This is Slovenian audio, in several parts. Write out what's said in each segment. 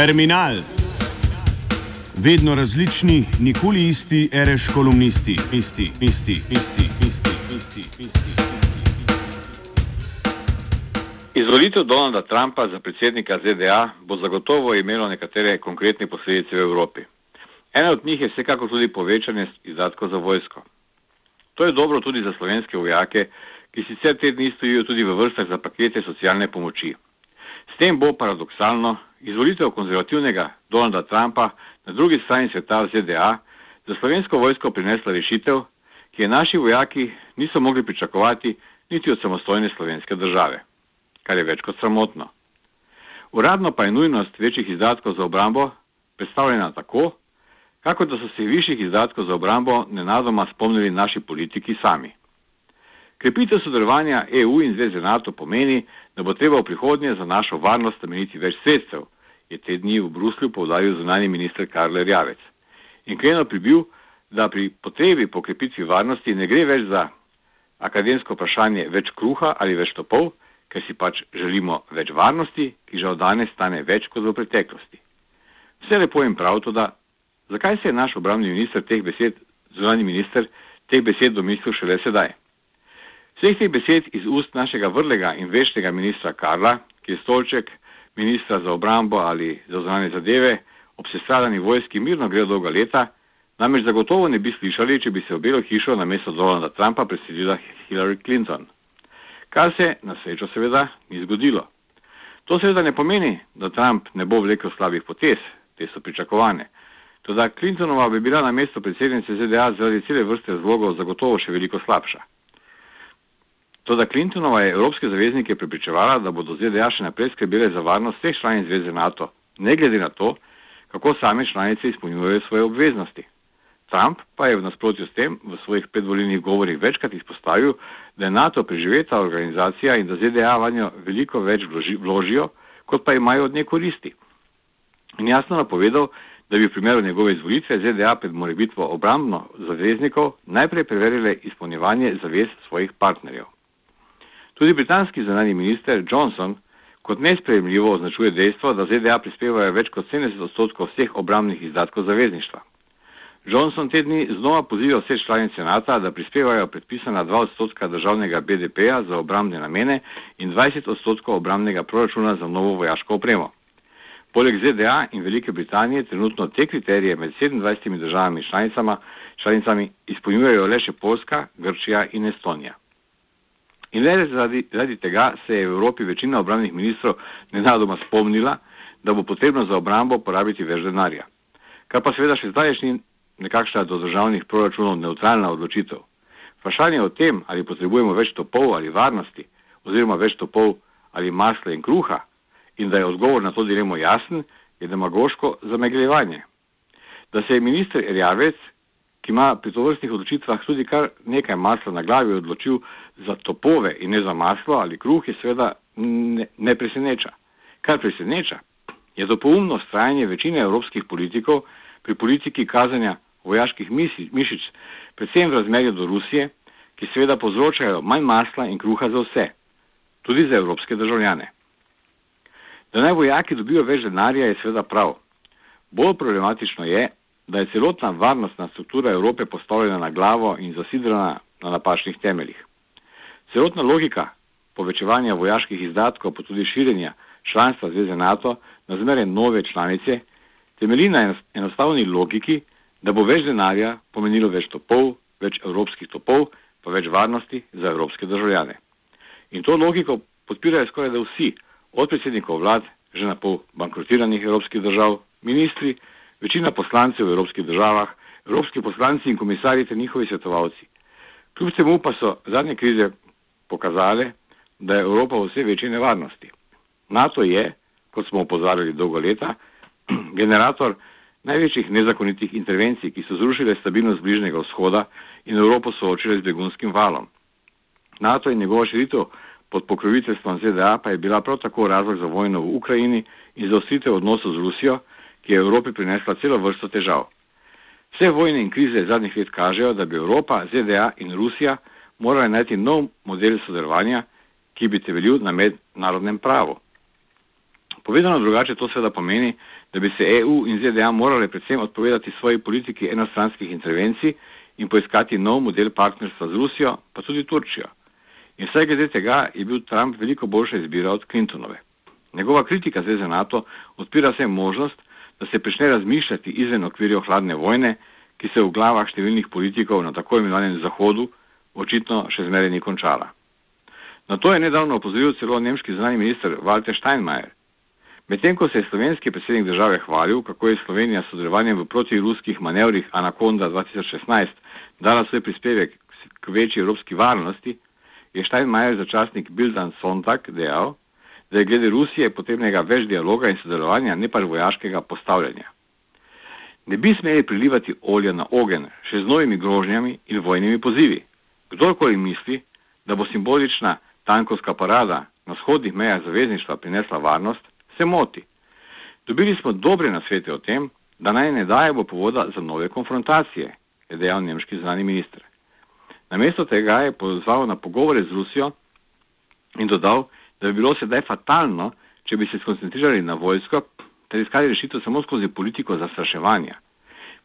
Terminal. Vedno različni, nikoli isti, reš kolumnisti, isti, isti, isti, isti, isti, isti. Izvolitev Donalda Trumpa za predsednika ZDA bo zagotovo imelo nekatere konkretne posledice v Evropi. Ena od njih je vsekako tudi povečanje izdatkov za vojsko. To je dobro tudi za slovenske vojake, ki sicer te dni stojijo tudi v vrstah za pakete socialne pomoči. S tem bo paradoksalno izvolitev konzervativnega Donalda Trumpa na drugi strani sveta v ZDA za slovensko vojsko prinesla rešitev, ki je naši vojaki niso mogli pričakovati niti od samostojne slovenske države, kar je več kot sramotno. Uradno pa je nujnost večjih izdatkov za obrambo predstavljena tako, kako da so se višjih izdatkov za obrambo nenadoma spomnili naši politiki sami. Krepitev sodelovanja EU in Zveze NATO pomeni, da bo treba v prihodnje za našo varnost nameniti več sredstev, je te dni v Bruslju povdaril zunani minister Karl Rjavec. In kleno pribil, da pri potrebi po krepitvi varnosti ne gre več za akademsko vprašanje več kruha ali več topov, ker si pač želimo več varnosti, ki žal danes stane več kot v preteklosti. Vse lepo in prav to, da zakaj se je naš obramni minister teh besed, zunani minister, teh besed domislil šele sedaj? Vseh teh besed iz ust našega vrlega in veštega ministra Karla, ki je stolček ministra za obrambo ali za zunanje zadeve, ob sestradani vojski mirno gre dolga leta, namreč zagotovo ne bi slišali, če bi se v Belo hišo na mesto Donalda Trumpa preselila Hillary Clinton. Kar se na srečo seveda ni zgodilo. To seveda ne pomeni, da Trump ne bo vlekel slabih potez, te so pričakovane. Toda Clintonova bi bila na mesto predsednice ZDA zaradi cele vrste razlogov zagotovo še veliko slabša. Toda Clintonova je evropske zaveznike prepričevala, da bodo ZDA še naprej skrbele za varnost vseh članic zveze NATO, ne glede na to, kako same članice izpolnjujejo svoje obveznosti. Trump pa je v nasprotju s tem v svojih predvolilnih govorih večkrat izpostavil, da je NATO preživeta organizacija in da ZDA vanjo veliko več vložijo, kot pa imajo od nje koristi. In jasno napovedal, da bi v primeru njegove izvolitve ZDA pred morebitvo obrambno zaveznikov najprej preverile izpolnjevanje zavez svojih partnerjev. Tudi britanski zunani minister Johnson kot nespremljivo označuje dejstvo, da ZDA prispevajo več kot 70 odstotkov vseh obramnih izdatkov zavezništva. Johnson te dni znova poziva vse članice NATO, da prispevajo predpisana 2 odstotka državnega BDP-ja za obramne namene in 20 odstotkov obramnega proračuna za novo vojaško opremo. Poleg ZDA in Velike Britanije trenutno te kriterije med 27 državami članicama, članicami izpolnjujejo le še Polska, Grčija in Estonija. In le zaradi, zaradi tega se je v Evropi večina obramnih ministrov nenadoma spomnila, da bo potrebno za obrambo porabiti več denarja. Kar pa seveda še zdaj ni nekakšna do državnih proračunov neutralna odločitev. Vprašanje o tem, ali potrebujemo več topov ali varnosti, oziroma več topov ali masla in kruha, in da je odgovor na to dilemo jasen, je demagoško zameglevanje. Da se je minister Erjavec ki ima pri tovrstnih odločitvah tudi kar nekaj masla na glavi, odločil za topove in ne za maslo ali kruh, je seveda ne, ne preseneča. Kar preseneča, je to poumno strajanje večine evropskih politikov pri politiki kazanja vojaških mišic, predvsem v razmerju do Rusije, ki seveda povzročajo manj masla in kruha za vse, tudi za evropske državljane. Da naj vojaki dobijo več denarja, je seveda prav. Bolj problematično je, da je celotna varnostna struktura Evrope postavljena na glavo in zasidrana na napačnih temeljih. Celotna logika povečevanja vojaških izdatkov, pa tudi širjenja članstva Zveze NATO na zmeraj nove članice, temelji na enostavni logiki, da bo več denarja pomenilo več topov, več evropskih topov, pa več varnosti za evropske državljane. In to logiko podpirajo skoraj da vsi, od predsednikov vlad, že na pol bankrotiranih evropskih držav, ministri, večina poslancev v evropskih državah, evropski poslanci in komisarji ter njihovi svetovalci. Kljub temu pa so zadnje krize pokazale, da je Evropa v vse večji nevarnosti. NATO je, kot smo opozarjali dolgo leta, generator največjih nezakonitih intervencij, ki so zrušile stabilnost bližnjega vzhoda in Evropo soočile z begunskim valom. NATO in njegova širitev pod pokroviteljstvom ZDA pa je bila prav tako razlog za vojno v Ukrajini in za ostritev odnosov z Rusijo, ki je Evropi prinesla celo vrsto težav. Vse vojne in krize zadnjih let kažejo, da bi Evropa, ZDA in Rusija morali najti nov model sodelovanja, ki bi temeljil na mednarodnem pravu. Povedano drugače to seveda pomeni, da bi se EU in ZDA morale predvsem odpovedati svoji politiki enostranskih intervencij in poiskati nov model partnerstva z Rusijo, pa tudi Turčijo. In vsaj glede tega je bil Trump veliko boljša izbira od Clintonove. Njegova kritika Zveze NATO odpira se možnost, da se prične razmišljati izven okvirjev hladne vojne, ki se v glavah številnih politikov na tako imenovanem Zahodu očitno še zmeraj ni končala. Na to je nedavno opozoril celo nemški zunani minister Walter Steinmeier. Medtem ko se je slovenski predsednik države hvalil, kako je Slovenija s sodelovanjem v protiruskih manevrih Anaconda 2016 dala svoj prispevek k večji evropski varnosti, je Steinmeier začasnik Bildan Sonntag dejal, da je glede Rusije potrebnega več dialoga in sodelovanja, ne pa vojaškega postavljanja. Ne bi smeli prilivati olja na ogen še z novimi grožnjami in vojnimi pozivi. Kdorkoli misli, da bo simbolična tankovska parada na vzhodnih mejah zavezništva prinesla varnost, se moti. Dobili smo dobre nasvete o tem, da naj ne dajemo povoda za nove konfrontacije, je dejal nemški znani minister. Namesto tega je pozval na pogovore z Rusijo in dodal, da bi bilo sedaj fatalno, če bi se skoncentrirali na vojsko ter iskali rešitev samo skozi politiko zastraševanja.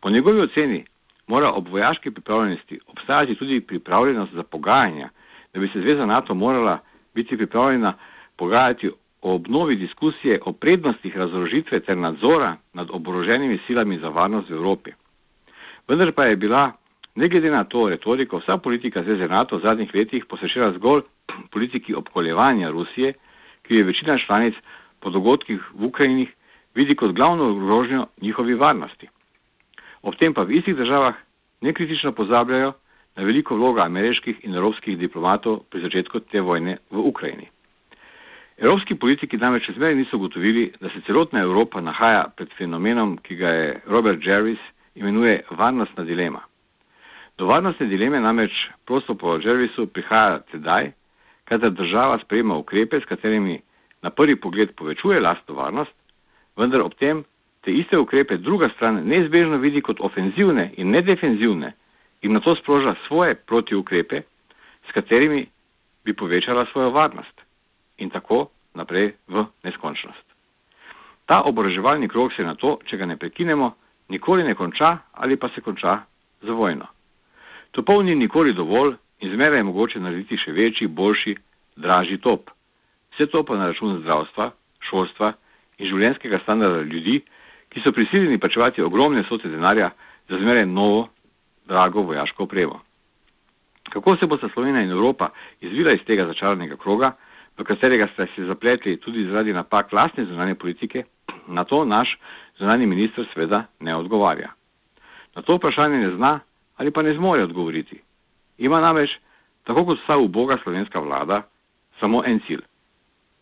Po njegovi oceni mora ob vojaški pripravljenosti obstajati tudi pripravljenost za pogajanja, da bi se Zveza NATO morala biti pripravljena pogajati o obnovi diskusije o prednostih razorožitve ter nadzora nad oboroženimi silami za varnost v Evropi. Vendar pa je bila, ne glede na to retoriko, vsa politika Zveze NATO v zadnjih letih posvečena zgolj politiki obkoljevanja Rusije, ki je večina članic po dogodkih v Ukrajini vidi kot glavno grožnjo njihovi varnosti. Ob tem pa v istih državah nekritično pozabljajo na veliko vloga ameriških in evropskih diplomatov pri začetku te vojne v Ukrajini. Evropski politiki namreč izmeri niso ugotovili, da se celotna Evropa nahaja pred fenomenom, ki ga je Robert Jervis imenuje varnostna dilema. Do varnostne dileme namreč prosto po Jervisu prihaja tedaj, kadar država sprejema ukrepe, s katerimi na prvi pogled povečuje lastno varnost, vendar ob tem te iste ukrepe druga stran neizbežno vidi kot ofenzivne in nedefenzivne in na to sproža svoje protiukrepe, s katerimi bi povečala svojo varnost in tako naprej v neskončnost. Ta oboroževalni krok se na to, če ga ne prekinemo, nikoli ne konča ali pa se konča z vojno. To polni nikoli dovolj in zmeraj je mogoče narediti še večji, boljši, dražji top. Vse to pa na račun zdravstva, šolstva in življenskega standarda ljudi, ki so prisiljeni plačevati ogromne sote denarja za zmeraj novo, drago vojaško opremo. Kako se bo sta Slovenija in Evropa izvila iz tega začaranega kroga, v katerega ste se zapletli tudi zaradi napak lastne zunanje politike, na to naš zunani minister sveda ne odgovarja. Na to vprašanje ne zna ali pa ne zmore odgovoriti. Ima namreč, tako kot vsa uboga slovenska vlada, samo en cilj.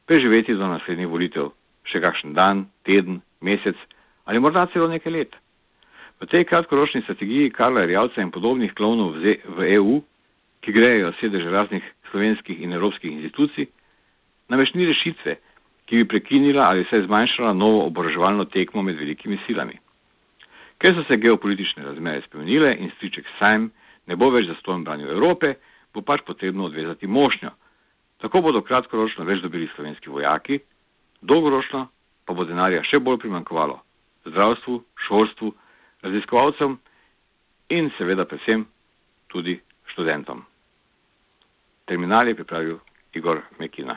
Preživeti do naslednjih volitev še kakšen dan, teden, mesec ali morda celo nekaj let. V tej kratkoročni strategiji Karla Rjavca in podobnih klovnov v EU, ki grejo sedež raznih slovenskih in evropskih institucij, namreč ni rešitve, ki bi prekinila ali vse zmanjšala novo oboroževalno tekmo med velikimi silami. Ker so se geopolitične razmere spremenile in striček Sajm ne bo več zastojen branju Evrope, bo pač potrebno odvezati mošnjo. Tako bodo kratkoročno več dobili slovenski vojaki, dolgoročno pa bo denarja še bolj primankovalo zdravstvu, šolstvu, raziskovalcem in seveda predvsem tudi študentom. Terminal je pripravil Igor Mekina.